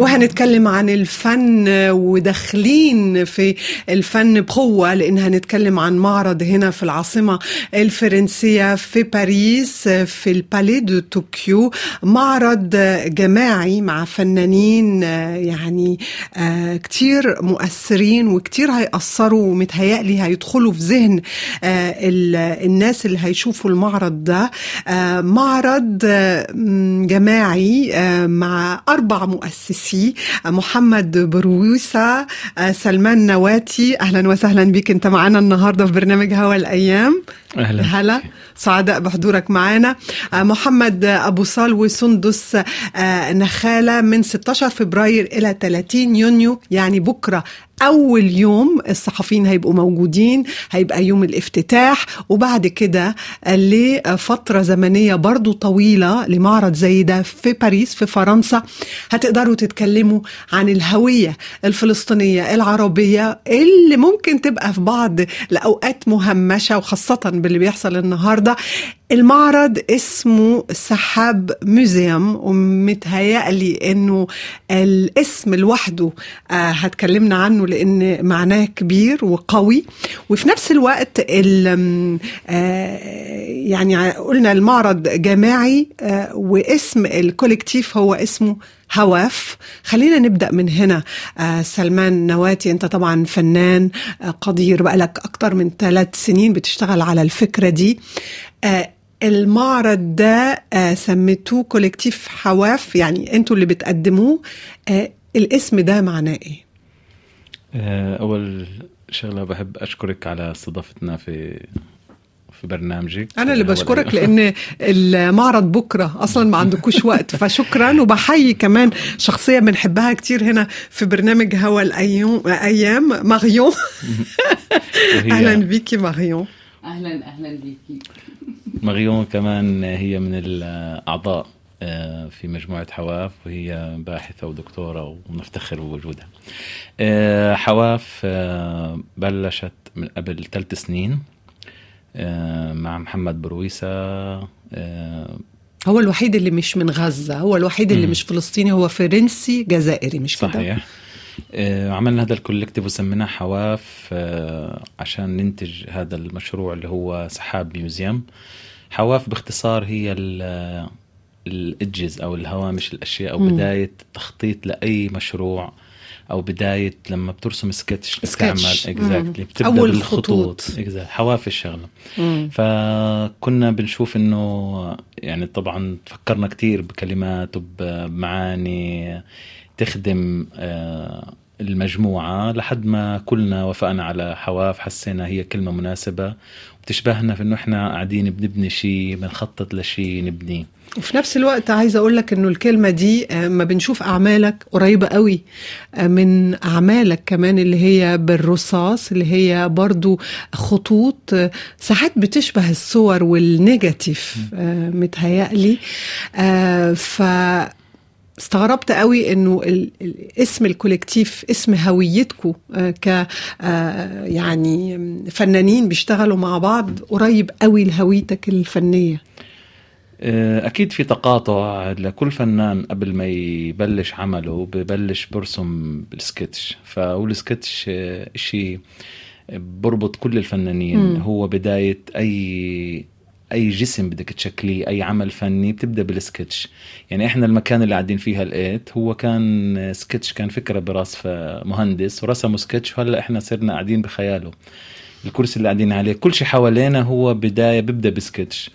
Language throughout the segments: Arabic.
وهنتكلم عن الفن وداخلين في الفن بقوة لأن هنتكلم عن معرض هنا في العاصمة الفرنسية في باريس في البالي دو طوكيو معرض جماعي مع فنانين يعني كتير مؤثرين وكتير هيأثروا ومتهيألي هيدخلوا في ذهن الناس اللي هيشوفوا المعرض ده. معرض جماعي مع أربع مؤسسي محمد برويسة سلمان نواتي. أهلا وسهلا بك أنت معنا النهاردة في برنامج هوا الأيام. أهلا. هلا سعداء بحضورك معنا. محمد أبو صال وسندس نخالة من 16 فبراير إلى 30 يونيو يعني بكرة أول يوم الصحفيين هيبقوا موجودين هيبقى يوم الافتتاح وبعد كده لفترة زمنية برضو طويلة لمعرض زي ده في باريس في فرنسا. هتقدروا تتكلموا عن الهوية الفلسطينية العربية اللي ممكن تبقى في بعض الأوقات مهمشة وخاصة باللي بيحصل النهاردة. المعرض اسمه سحاب موزيوم ومتهيألي إنه الاسم لوحده آه هتكلمنا عنه لأن معناه كبير وقوي. وفي نفس الوقت آه يعني قلنا المعرض جماعي آه واسم ال collective هو اسمه حواف. خلينا نبدأ من هنا. آه سلمان نواتي أنت طبعا فنان آه قدير بقالك أكتر من ثلاث سنين بتشتغل على الفكرة دي. آه المعرض ده آه سميتوه collective حواف يعني أنتوا اللي بتقدموه. آه الاسم ده معناه إيه؟ آه أول شغلة بحب أشكرك على استضافتنا في في برنامجك. أنا اللي بشكرك لأن المعرض بكرة أصلا ما عندكوش وقت. فشكرا وبحيي كمان شخصية بنحبها كتير هنا في برنامج هوا الأيام أيام ماريون. أهلا بيكي ماريون. أهلا أهلا بيكي. ماريون كمان هي من الأعضاء في مجموعة حواف وهي باحثة ودكتورة ونفتخر بوجودها. حواف بلشت من قبل ثلاث سنين مع محمد برويسة هو الوحيد اللي مش من غزة هو الوحيد اللي م. مش فلسطيني هو فرنسي جزائري مش كده؟ صحيح. آه عملنا هذا ال collective وسميناه حواف آه عشان ننتج هذا المشروع اللي هو سحاب museum حواف باختصار هي الإدجز أو الهوامش الأشياء أو م. بداية تخطيط لأي مشروع أو بداية لما بترسم سكتش بتعمل. اكزاكتلي بتبدأ أول بالخطوط. exactly. حواف الشغلة. مم. فكنا بنشوف إنه يعني طبعا فكرنا كثير بكلمات وبمعاني تخدم المجموعة لحد ما كلنا وافقنا على حواف حسينا هي كلمة مناسبة. وبتشبهنا في إنه إحنا قاعدين بنبني شيء بنخطط لشيء نبنيه وفي نفس الوقت عايزة أقول لك إنه الكلمة دي ما بنشوف أعمالك قريبة قوي من أعمالك كمان اللي هي بالرصاص اللي هي برضو خطوط. ساعات بتشبه الصور وال négatif متهيألي. ف استغربت قوي إنه اسم ال collective اسم هويتكم ك يعني فنانين بيشتغلوا مع بعض قريب قوي لهويتك الفنية. أكيد في تقاطع لكل فنان قبل ما يبلش عمله ببلش برسم بالسكتش. فالسكتش شيء بربط كل الفنانين. م. هو بداية أي أي جسم بدك تشكليه أي عمل فني بتبدأ بالسكتش. يعني إحنا المكان اللي قاعدين فيها لقيت هو كان سكتش كان فكرة براس مهندس ورسموا سكتش وهلأ إحنا صرنا قاعدين بخياله. الكرسي اللي قاعدين عليه كل شيء حوالينا هو بداية ببدأ بسكتش.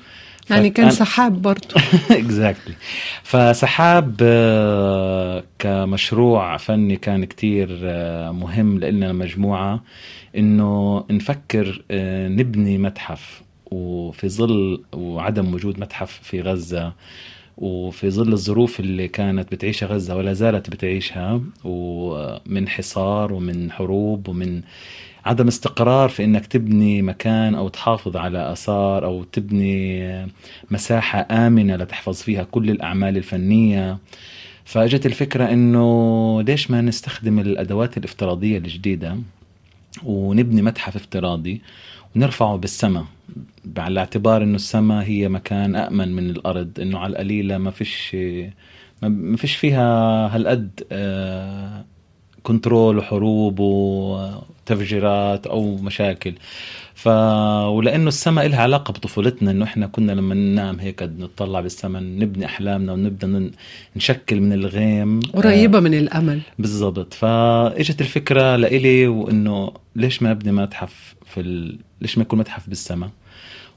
يعني كان سحاب برضه. اكزاكتلي فسحاب كمشروع فني كان كتير مهم لنا مجموعه إنه نفكر نبني متحف. وفي ظل وعدم وجود متحف في غزة وفي ظل الظروف اللي كانت بتعيشها غزة ولا زالت بتعيشها ومن حصار ومن حروب ومن عدم استقرار في إنك تبني مكان أو تحافظ على آثار أو تبني مساحة آمنة لتحفظ فيها كل الأعمال الفنية. فأجت الفكرة إنه ليش ما نستخدم الأدوات الافتراضية الجديدة ونبني متحف افتراضي ونرفعه بالسماء على اعتبار إنه السماء هي مكان آمن من الأرض إنه على القليلة ما فيش ما- فيش فيها هالقد آه، كنترول وحروب وتفجيرات أو مشاكل. ف ولأنه السماء لها علاقة بطفولتنا إنه إحنا كنا لما ننام هيك نطلع بالسماء نبني أحلامنا ونبدأ نشكل من الغيم قريبة من الأمل. بالضبط. فإجت الفكرة لإلي وإنه ليش ما أبني متحف؟ في ال... ليش ما يكون متحف بالسماء.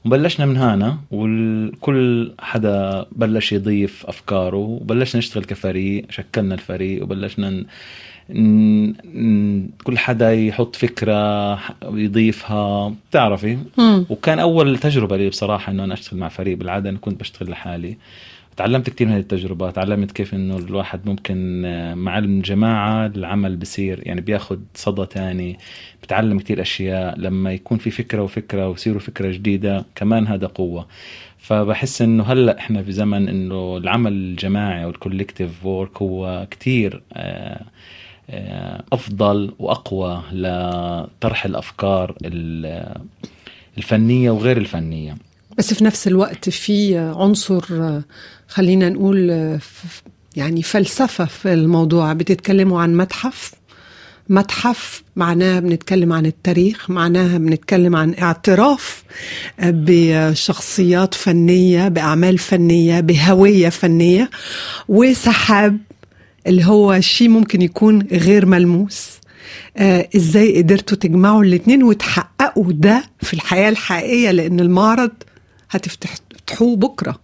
وبلشنا من هنا وكل حدا بلش يضيف أفكاره وبلشنا نشتغل كفريق شكلنا الفريق وبلشنا ن... ن... ن... كل حدا يحط فكرة يضيفها. بتعرفي؟ مم. وكان أول تجربة لي بصراحة إنه أنا أشتغل مع فريق بالعاده أنا كنت بشتغل لحالي. تعلمت كثير من هذه التجربة تعلمت كيف إنه الواحد ممكن آه، مع الجماعة العمل بصير يعني بياخد صدى تاني بتعلم كثير أشياء لما يكون في فكرة وفكرة ويصيروا فكرة جديدة كمان هذا قوة. فبحس إنه هلأ إحنا في زمن إنه العمل الجماعي أو ال collective work هو كثير آه، آه، أفضل وأقوى لطرح الأفكار ال- الفنية وغير الفنية. بس في نفس الوقت في عنصر خلينا نقول يعني فلسفة في الموضوع. بتتكلموا عن متحف. متحف معناها بنتكلم عن التاريخ معناها بنتكلم عن اعتراف بشخصيات فنية بأعمال فنية بهوية فنية. وسحاب اللي هو شيء ممكن يكون غير ملموس. آه إزاي قدرتوا تجمعوا الاتنين وتحققوا ده في الحياة الحقيقية؟ لأن المعرض هتفتحوه بكرة.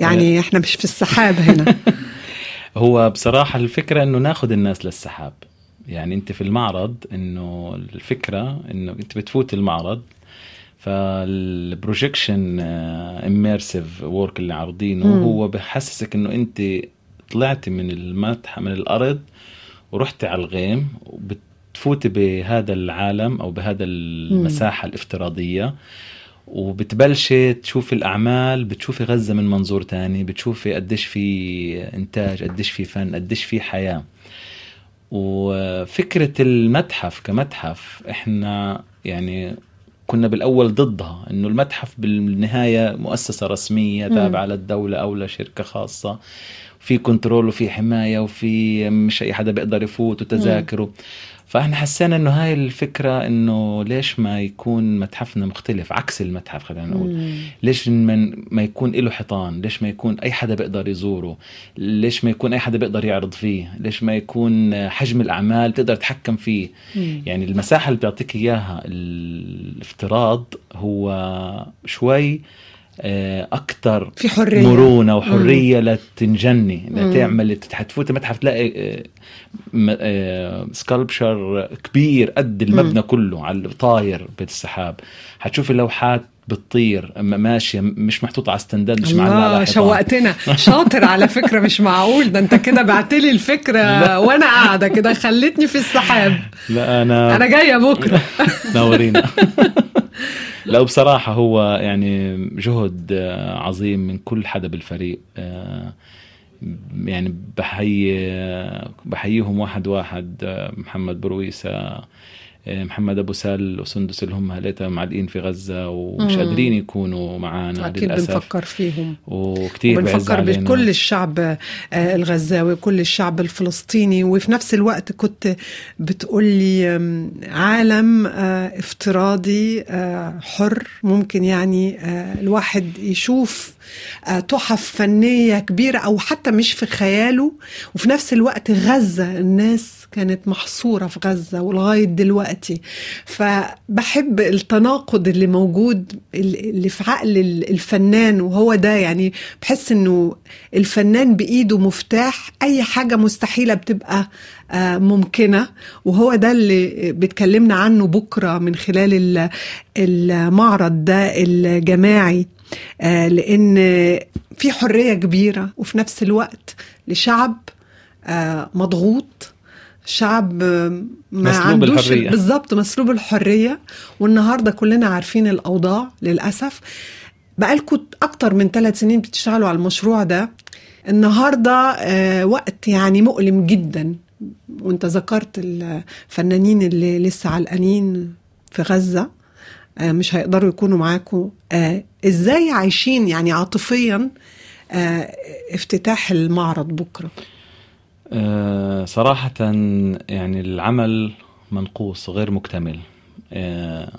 يعني إحنا مش في السحاب هنا. هو بصراحة الفكرة إنه ناخد الناس للسحاب. يعني أنت في المعرض إنه الفكرة إنه أنت بتفوت المعرض فال projection immersive work اللي عارضينه مم. هو بحسسك إنه أنت طلعتي من المتحف من الأرض ورحتي على الغيم وبتفوتي بهذا العالم أو بهذا المساحة الافتراضية. وبتبلشي تشوفي الأعمال بتشوفي غزة من منظور تاني بتشوفي قديش في إنتاج قديش في فن قديش في حياة. وفكرة المتحف كمتحف إحنا يعني كنا بالأول ضدها إنه المتحف بالنهاية مؤسسة رسمية مم. تابعة للدولة أو لشركة خاصة. في كنترول وفي حماية وفي مش أي حدا بيقدر يفوت وتذاكره. فاحنا حسينا إنه هاي الفكرة إنه ليش ما يكون متحفنا مختلف؟ عكس المتحف خلينا نقول. مم. ليش من ما يكون له حيطان؟ ليش ما يكون أي حدا بيقدر يزوره؟ ليش ما يكون أي حدا بيقدر يعرض فيه؟ ليش ما يكون حجم الأعمال تقدر تتحكم فيه؟ مم. يعني المساحة اللي بيعطيك إياها الافتراض هو شوي أكثر في حرية. مرونة وحرية لتنجني مم. لتعمل حتفوت متحف تلاقي سكالبشر كبير قد المبنى كله على طاير بالسحاب. حتشوفي لوحات بتطير ماشية مش محطوطة على ستاندات مش معلقه. شوقتنا. شاطر على فكرة مش معقول. ده أنت كده بعتلي الفكرة وأنا قاعدة كده خلتني في السحاب. لا أنا أنا جاية بكرة. نورينا. لا. بصراحة هو يعني جهد آه، عظيم من كل حدا بالفريق آه، يعني بحيي بحييهم واحد واحد آه، محمد برويسة آه، محمد أبو سال وسندس اللي هم هلاتها معلقين في غزة ومش. قادرين يكونوا معنا أكيد للأسف. بنفكر فيهم. وكثير علينا. بكل الشعب آه، الغزاوي كل الشعب الفلسطيني. وفي نفس الوقت كنت بتقولي آم، عالم آه، افتراضي آه، حر. ممكن يعني آه، الواحد يشوف آه، تحف فنية كبيرة أو حتى مش في خياله. وفي نفس الوقت غزة الناس كانت محصورة في غزة ولغاية دلوقتي. فبحب التناقض اللي موجود اللي في عقل الفنان وهو ده يعني بحس إنه الفنان بإيده مفتاح أي حاجة مستحيلة بتبقى آه، ممكنة. وهو ده اللي بتكلمنا عنه بكرة من خلال ال- المعرض ده الجماعي. آه، لأن في حرية كبيرة وفي نفس الوقت لشعب آه، مضغوط. شعب ما مسلوب عندوش الحرية. بالظبط مسلوب الحرية والنهاردة كلنا عارفين الأوضاع للأسف. بقالكم أكتر من ثلاث سنين بتشتغلوا على المشروع ده. النهاردة آه، وقت يعني مؤلم جدا. وانت ذكرت الفنانين اللي لسه علقانين في غزة آه، مش هيقدروا يكونوا معاكم آه، إزاي عايشين يعني عاطفيا افتتاح المعرض بكرة؟ آه، صراحة يعني العمل منقوص غير مكتمل. آه،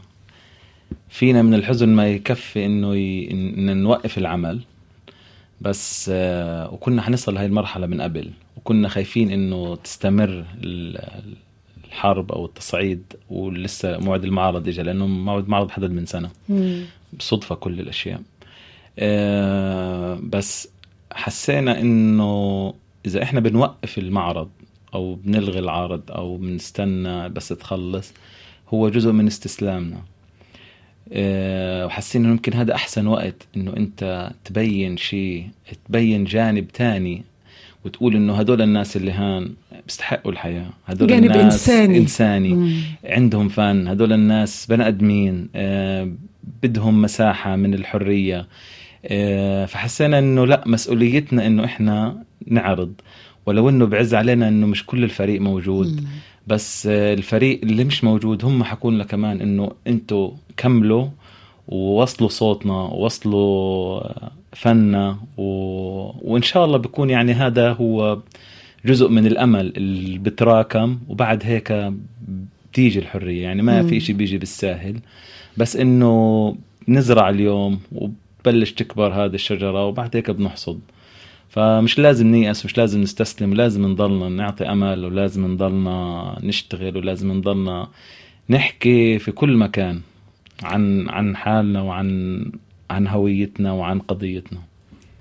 فينا من الحزن ما يكفي إنه ي... إن نوقف العمل بس آه، وكنا حنصل لهي المرحلة من قبل وكنا خايفين إنه تستمر ال- الحرب أو التصعيد ولسه موعد المعرض اجى لأنه موعد المعرض حدد من سنة. صدفة كل الأشياء. بس حسينا إنه إذا إحنا بنوقف المعرض أو بنلغي العرض أو بنستنى بس تخلص هو جزء من استسلامنا آه، وحسينا إنه يمكن هذا أحسن وقت إنه أنت تبين شيء تبين جانب تاني وتقول إنه هدول الناس اللي هان بيستحقوا الحياة هدول جانب الناس إنساني. إنساني مم. عندهم فن هدول الناس بني آدمين آه، بدهم مساحة من الحرية آه، فحسينا إنه لا مسؤوليتنا إنه إحنا نعرض. ولو إنه بعز علينا إنه مش كل الفريق موجود بس آه، الفريق اللي مش موجود هم حكوا لنا كمان إنه أنتوا كملوا ووصلوا صوتنا ووصلوا فننا و... وإن شاء الله بكون يعني هذا هو جزء من الأمل اللي بتراكم. وبعد هيك بتيجي الحرية يعني ما مم. في شيء بيجي بالساهل. بس إنه نزرع اليوم وبلش تكبر هذه الشجرة وبعد هيك بنحصد. فمش لازم نيأس مش لازم نستسلم لازم نضلنا نعطي أمل ولازم نضلنا نشتغل ولازم نضلنا نحكي في كل مكان عن عن حالنا وعن عن هويتنا وعن قضيتنا.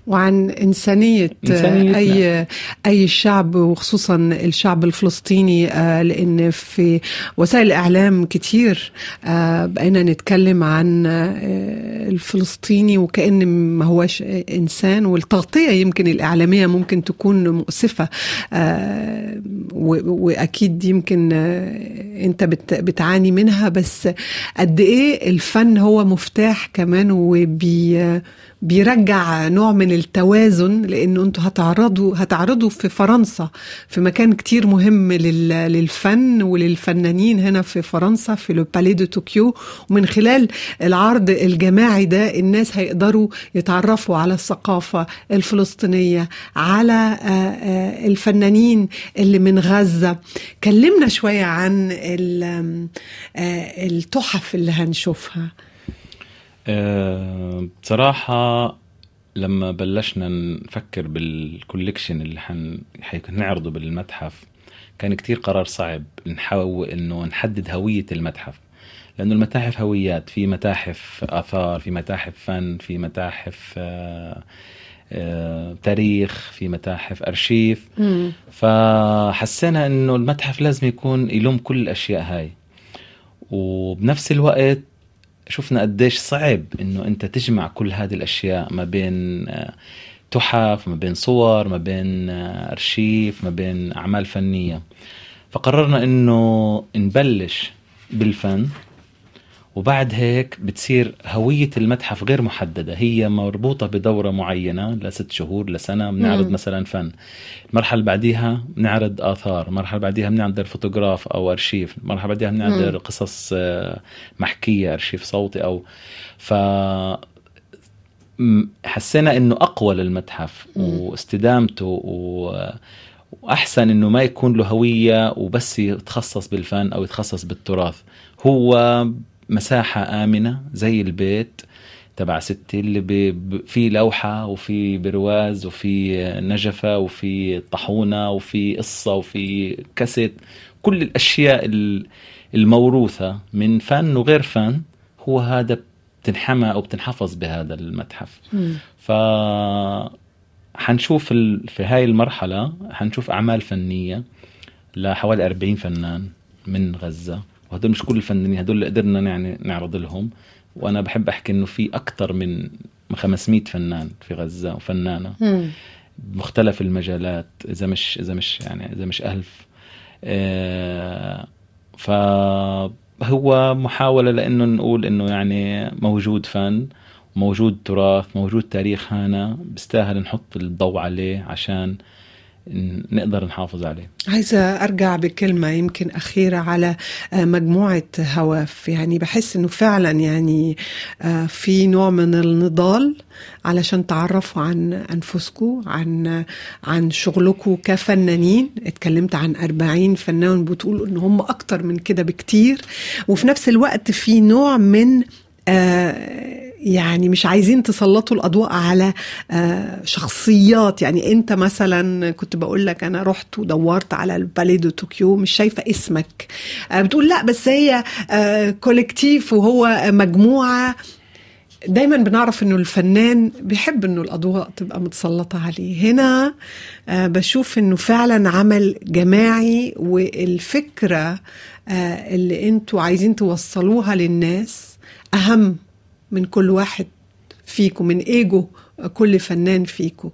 وعن إنسانية إنسانيتنا. أي أي شعب وخصوصا الشعب الفلسطيني آه، لأن في وسائل الإعلام كتير آه، بقينا نتكلم عن آه، الفلسطيني وكأن ما هوش إنسان والتغطية يمكن الإعلامية ممكن تكون مؤسفة وأكيد يمكن أنت بت- بتعاني منها بس قد إيه الفن هو مفتاح كمان وبي بيرجع نوع من التوازن لأنه أنتوا هتعرضوا هتعرضوا في فرنسا في مكان كتير مهم لل- للفن وللفنانين هنا في فرنسا في لو بالي دو طوكيو ومن خلال العرض الجماعي ده الناس هيقدروا يتعرفوا على الثقافة الفلسطينية على آه، آه، الفنانين اللي من غزة. كلمنا شوية عن آه، التحف اللي هنشوفها. أه بصراحة لما بلشنا نفكر بالكوليكشن اللي حن... حنعرضه بالمتحف كان كتير قرار صعب نحاول إنه نحدد هوية المتحف. لأنه المتاحف هويات في متاحف آثار في متاحف فن في متاحف آه آه تاريخ في متاحف أرشيف. فحسينا إنه المتحف لازم يكون يلوم كل الأشياء هاي. وبنفس الوقت شفنا قديش صعب إنه أنت تجمع كل هذه الأشياء ما بين آه، تحف ما بين صور ما بين آه، أرشيف ما بين أعمال فنية. فقررنا إنه نبلش بالفن. وبعد هيك بتصير هوية المتحف غير محددة هي مربوطة بدورة معينة لست شهور لسنة بنعرض. مثلا فن المرحلة اللي بعديها بنعرض آثار المرحلة اللي بعديها بنعرض فوتوغراف أو أرشيف المرحلة بعديها بنعرض. قصص آه، محكية أرشيف صوتي أو ف حسينا إنه أقوى للمتحف. واستدامته و... وأحسن إنه ما يكون له هوية وبس يتخصص بالفن أو يتخصص بالتراث هو مساحة آمنة زي البيت تبع ستي اللي. في لوحة وفي برواز وفي نجفة وفي طاحونة وفي قصة وفي كاسيت. كل الأشياء ال- الموروثة من فن وغير فن هو هذا بتنحمى أو بتنحفظ بهذا المتحف. ف حنشوف ال... في هاي المرحلة حنشوف أعمال فنية لحوالي 40 فنان من غزة. وهدول مش كل الفنانين هدول اللي قدرنا يعني نعرض لهم. وأنا بحب أحكي إنه في أكثر من 500 فنان في غزة وفنانة بمختلف المجالات إذا مش إذا مش يعني إذا مش ألف. آه، فهو محاولة لأنه نقول إنه يعني موجود فن موجود تراث موجود تاريخ هنا بيستاهل نحط الضوء عليه عشان نقدر نحافظ عليه. عايزة أرجع بكلمة يمكن أخيرة على آه، مجموعة هواف. يعني بحس أنه فعلا يعني آه، في نوع من النضال علشان تعرفوا عن أنفسكم عن عن شغلكم كفنانين. اتكلمت عن 40 فنان بتقول أن هم أكتر من كده بكتير. وفي نفس الوقت في نوع من آه يعني مش عايزين تسلطوا الأضواء على آه، شخصيات. يعني أنت مثلا كنت بقول لك أنا رحت ودورت على ال Palais de Tokyo مش شايفة اسمك. آه، بتقول لا بس هي آه، collective وهو مجموعة. دايما بنعرف إنه الفنان بيحب إنه الأضواء تبقى متسلطة عليه. هنا بشوف إنه فعلا عمل جماعي والفكرة اللي أنتوا عايزين توصلوها للناس أهم. من كل واحد فيكم من إيجو كل فنان فيكم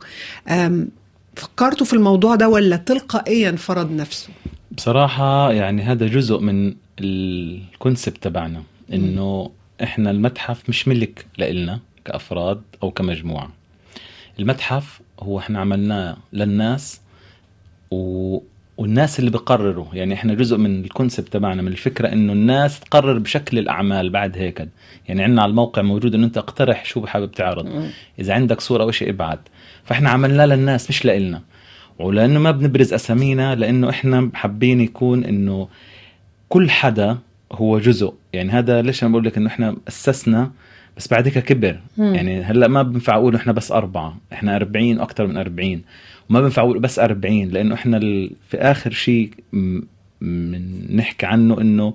فكرتوا في الموضوع ده ولا تلقائيا فرض نفسه؟ بصراحة يعني هذا جزء من الكونسبت تبعنا إنه إحنا المتحف مش ملك لإلنا كأفراد أو كمجموعة. المتحف هو إحنا عملناه للناس و... والناس اللي بقرروا يعني إحنا جزء من الكونسبت تبعنا من الفكرة إنه الناس تقرر بشكل الأعمال بعد هيك. يعني عندنا على الموقع موجود إنه أنت اقترح شو حابب تعرض. إذا عندك صورة أو شيء ابعت. فإحنا عملناه للناس مش لإلنا. ولأنه ما بنبرز أسامينا لأنه إحنا حابين يكون إنه كل حدا هو جزء. يعني هذا ليش أنا بقول لك إنه إحنا أسسنا بس بعد هيك كبر. مم. يعني هلأ ما بنفع أقول إحنا بس أربعة. إحنا 40 أكثر من 40 وما بنفع أقول بس 40 لأنه إحنا في آخر شيء من نحكي عنه إنه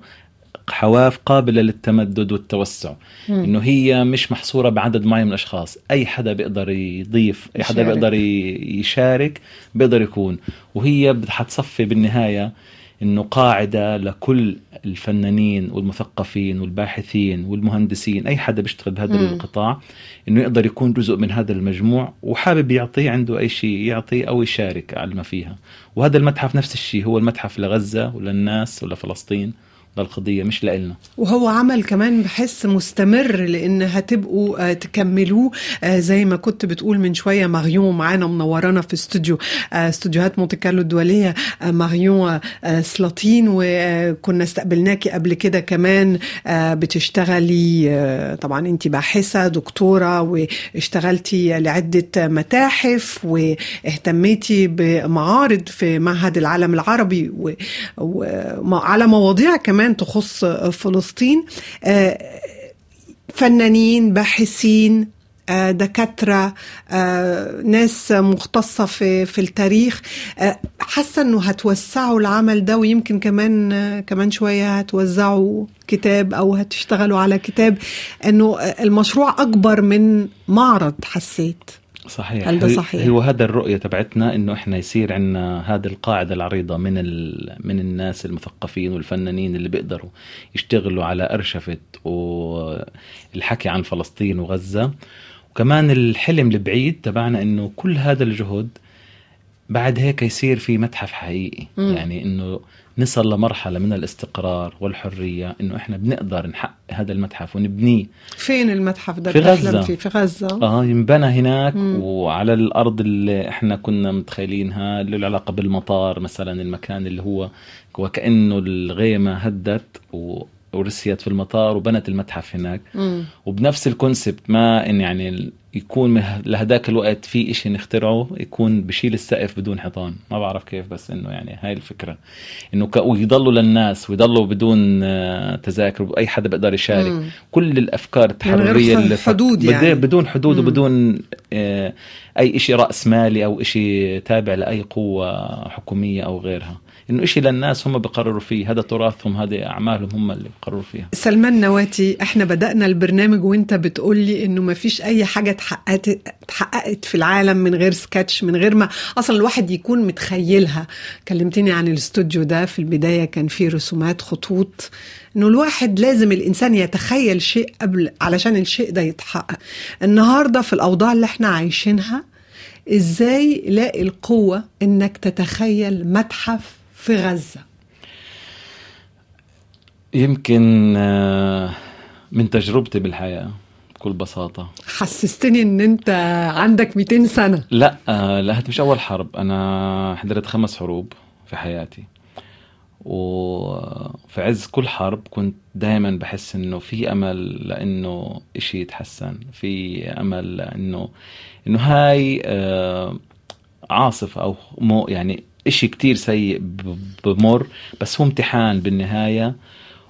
حواف قابلة للتمدد والتوسع. مم. إنه هي مش محصورة بعدد معين من الأشخاص. أي حدا بيقدر يضيف أي حدا بيقدر يشارك بيقدر يكون. وهي حتصفي بالنهاية إنه قاعدة لكل الفنانين والمثقفين والباحثين والمهندسين أي حدا بيشتغل بهذا مم. القطاع إنه يقدر يكون جزء من هذا المجموع وحابب يعطيه عنده أي شيء يعطيه أو يشارك على ما فيها وهذا المتحف نفس الشيء هو المتحف لغزة وللناس ولفلسطين للقضية مش لإلنا. وهو عمل كمان بحس مستمر لإن هتبقوا آه، تكملوه آه، زي ما كنت بتقول من شوية ماريون معانا منورانا في استوديو آه، استوديوهات مونتي كارلو الدولية ماريون سلاطين وكنا استقبلناكي قبل كده كمان بتشتغلي طبعا أنت باحثة دكتورة واشتغلتي لعدة متاحف واهتميتي بمعارض في معهد العالم العربي وعلى مواضيع كمان كمان تخص فلسطين آه، فنانين باحثين آه، دكاترة آه، ناس مختصة في في التاريخ. حاسة إنه هتوسعوا العمل ده ويمكن كمان كمان شوية هتوزعوا كتاب أو هتشتغلوا على كتاب. إنه المشروع أكبر من معرض حسيت. صحيح هل ده صحيح؟ هو هذا الرؤية تبعتنا إنه إحنا يصير عندنا هذه القاعدة العريضة من من الناس المثقفين والفنانين اللي بيقدروا يشتغلوا على أرشفة والحكي عن فلسطين وغزة وكمان الحلم البعيد تبعنا إنه كل هذا الجهد بعد هيك يصير في متحف حقيقي. م. يعني إنه نصل لمرحلة من الاستقرار والحرية إنه إحنا بنقدر نحقق هذا المتحف ونبنيه. فين المتحف ده؟ في غزة. فيه في غزة؟ آه ينبنى هناك مم. وعلى الأرض اللي إحنا كنا متخيلينها اللي له علاقة بالمطار مثلا المكان اللي هو وكأنه الغيمة هدت و ورسيت في المطار وبنت المتحف هناك مم. وبنفس الكونسبت ما إن يعني يكون لهداك الوقت في إشي نخترعه يكون بشيل السقف بدون حيطان ما بعرف كيف بس إنه يعني هاي الفكرة إنه ك... ويضلوا للناس ويضلوا بدون آه، تذاكر اي حدا بيقدر يشارك مم. كل الأفكار التحررية اللي حدود يعني. بدون حدود مم. وبدون آه، أي شيء رأس مالي أو شيء تابع لأي قوة حكومية أو غيرها إنه شيء للناس هم بقرروا فيه. هذا تراثهم هذه أعمالهم هم اللي بقرروا فيها. سلمان نواتي إحنا بدأنا البرنامج وإنت بتقول لي إنه ما فيش أي حاجة اتحققت اتحققت في العالم من غير سكتش من غير ما أصلا الواحد يكون متخيلها. كلمتني عن الاستوديو ده في البداية كان فيه رسومات خطوط. إنه الواحد لازم الإنسان يتخيل شيء قبل علشان الشيء ده يتحقق. النهارده في الأوضاع اللي إحنا عايشينها إزاي لاقي القوة إنك تتخيل متحف في غزة. يمكن آه، من تجربتي بالحياة بكل بساطة. حسستني إن أنت عندك 200 سنة. لا آه، لا هات مش أول حرب. أنا حضرت خمس حروب في حياتي. وفي عز كل حرب كنت دائما بحس إنه في أمل لإنه إشي يتحسن. في أمل لإنه إنه هاي آه، عاصفة أو مو يعني إشي كتير سيء بمر بس هو امتحان بالنهاية.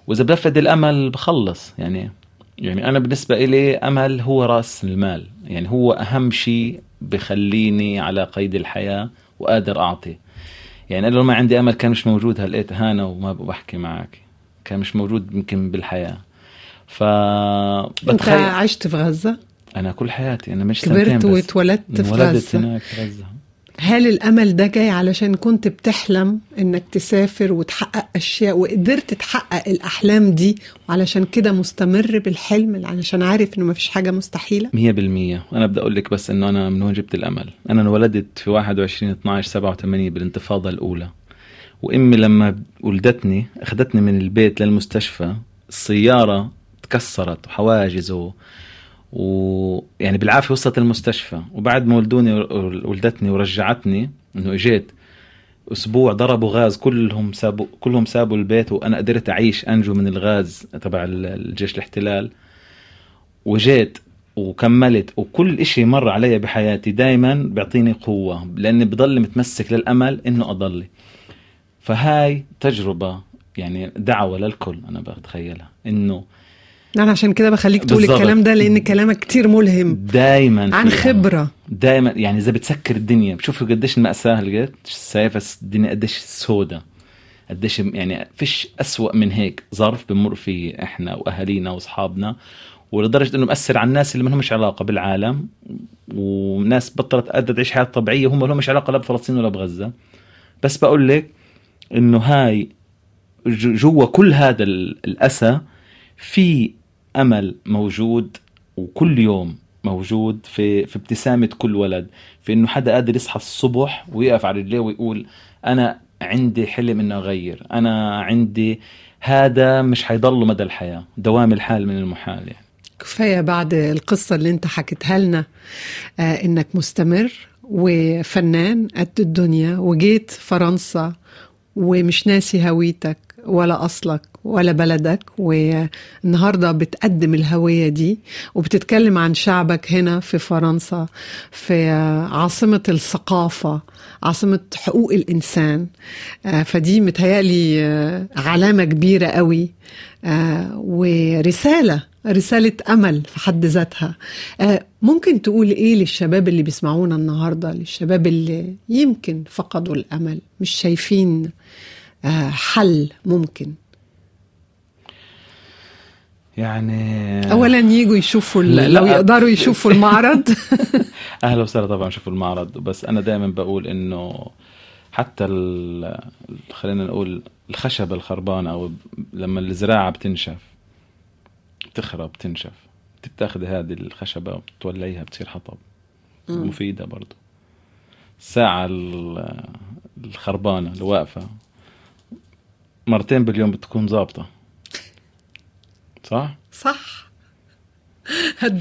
وإذا بفقد الأمل بخلص. يعني يعني أنا بالنسبة إلي أمل هو رأس المال. يعني هو أهم شيء بخليني على قيد الحياة وقادر أعطي. يعني أنا لو ما عندي أمل كان مش موجود هلقيت هانا وما بحكي معك. كان مش موجود يمكن بالحياة. ف أنت عشت في غزة؟ أنا كل حياتي أنا مش كبرت واتولدت في غزة. هناك في غزة. هل الأمل ده جاي علشان كنت بتحلم إنك تسافر وتحقق أشياء وقدرت تحقق الأحلام دي وعلشان كده مستمر بالحلم علشان عارف إنه مفيش حاجة مستحيلة؟ مية بالمية. أنا بدي أقول لك بس إنه أنا من وين جبت الأمل؟ أنا انولدت في 21 12 87 بالانتفاضة الأولى. وأمي لما ولدتني أخذتني من البيت للمستشفى السيارة تكسرت وحواجز. ويعني بالعافية وصلت المستشفى. وبعد ما ولدوني ولدتني ورجعتني إنه إجيت أسبوع ضربوا غاز كلهم سابوا كلهم سابوا البيت وأنا قدرت أعيش أنجو من الغاز تبع الجيش الاحتلال. وجيت وكملت وكل إشي مر علي بحياتي دايما بيعطيني قوة لأني بضل متمسك للأمل إنه أضلي. فهاي تجربة يعني دعوة للكل أنا بتخيلها إنه أنا عشان كده بخليك تقول بالظبط. الكلام ده لأن كلامك كتير ملهم دايما عن. خبرة دائما يعني إذا بتسكر الدنيا بشوفوا قديش المأساة لقيت سايفة الدنيا قديش سودة قديش يعني فيش أسوأ من هيك ظرف بمر فيه إحنا وأهالينا وأصحابنا ولدرجة إنه مأثر على الناس اللي ما لهمش علاقة بالعالم وناس بطلت قادرة تعيش حياة طبيعية هم ما لهمش علاقة لا بفلسطين ولا بغزة بس بقول لك إنه هاي جوا كل هذا ال- الأسى في أمل موجود وكل يوم موجود في في ابتسامة كل ولد في إنه حدا قادر يصحى الصبح ويقف على رجليه ويقول أنا عندي حلم إني أغير أنا عندي هذا مش حيضل مدى الحياة دوام الحال من المحال يعني. كفاية بعد القصة اللي أنت حكيتها لنا آه إنك مستمر وفنان قد الدنيا وجيت فرنسا ومش ناسي هويتك ولا أصلك ولا بلدك والنهاردة بتقدم الهوية دي وبتتكلم عن شعبك هنا في فرنسا في عاصمة الثقافة عاصمة حقوق الإنسان. آه، فدي متهيألي آه، علامة كبيرة قوي آه، ورسالة رسالة أمل في حد ذاتها. ممكن تقول إيه للشباب اللي بيسمعونا النهاردة للشباب اللي يمكن فقدوا الأمل مش شايفين حل ممكن؟ يعني أولا يجوا يشوفوا. لو يقدروا يشوفوا المعرض. أهلا وسهلا طبعا شوفوا المعرض. بس أنا دائما بقول إنه حتى ال- خلينا نقول الخشبة الخربانة أو لما الزراعة بتنشف بتخرب بتنشف بتاخذ هذه الخشبة وبتوليها بتصير حطب. مم. مفيدة برضو. الساعة ال- الخربانة اللي واقفة مرتين باليوم بتكون ظابطة. صح؟ صح.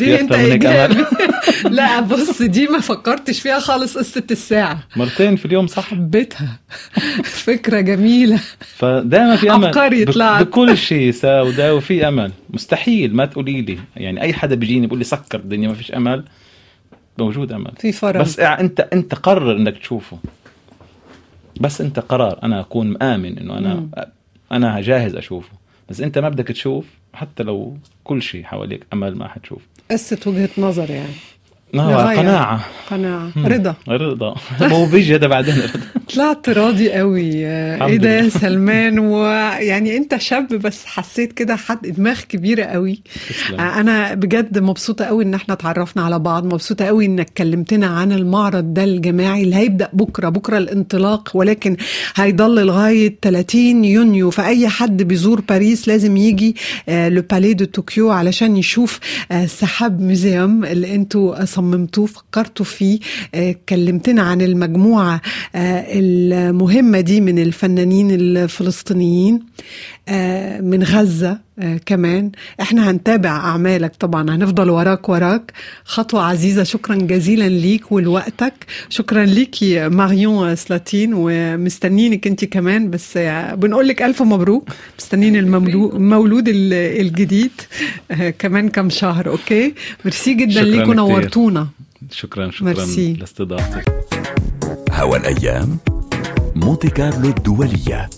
إيه انت ايجابي؟ لا بص دي ما فكرتش فيها خالص قصة الساعة. مرتين في اليوم صح؟ حبيتها. فكرة جميلة. فدائما في أمل. عبقري طلعت. بكل شيء سوداء وفي أمل. مستحيل ما تقولي لي. يعني أي حدا بيجيني بيقول لي سكر الدنيا ما فيش أمل. موجود أمل. في فرق. بس أنت أنت قرر إنك تشوفه. بس أنت قرار. أنا أكون مآمن إنه أنا مم. أنا جاهز أشوفه. بس أنت ما بدك تشوف. حتى لو كل شيء حواليك أمل ما حتشوف. قصه وجهة نظر يعني. قناعة. قناعة. مم. رضا. رضا. طب هو بيجي هذا بعدين؟ رضا طلعت راضي قوي. إيه ده يا. سلمان؟ ويعني أنت شاب بس حسيت كده حد دماغ كبيرة قوي. تسلم. آه، أنا بجد مبسوطة قوي إن إحنا اتعرفنا على بعض. مبسوطة قوي إنك كلمتنا عن المعرض ده الجماعي اللي هيبدأ بكرة بكرة الانطلاق ولكن هيضل لغاية 30 يونيو. فأي حد بيزور باريس لازم يجي آه، le Palais de Tokyo علشان يشوف آه، السحاب ميوزيوم اللي أنتوا صممتوه فكرتوا فيه. آه، كلمتنا عن المجموعة آه، المهمة دي من الفنانين الفلسطينيين. من غزة آه، كمان. إحنا هنتابع أعمالك طبعا هنفضل وراك وراك. خطوة عزيزة شكرا جزيلا ليك ولوقتك. شكرا ليكي ماريون سلاتين ومستنينك أنت كمان. بس بنقول لك ألف مبروك. مستنين المولود الجديد كمان كم شهر okay؟ merci جدا ليك ونورتونا. شكرا شكرا لاستضافتك. هوا الأيام مونتي كارلو الدولية.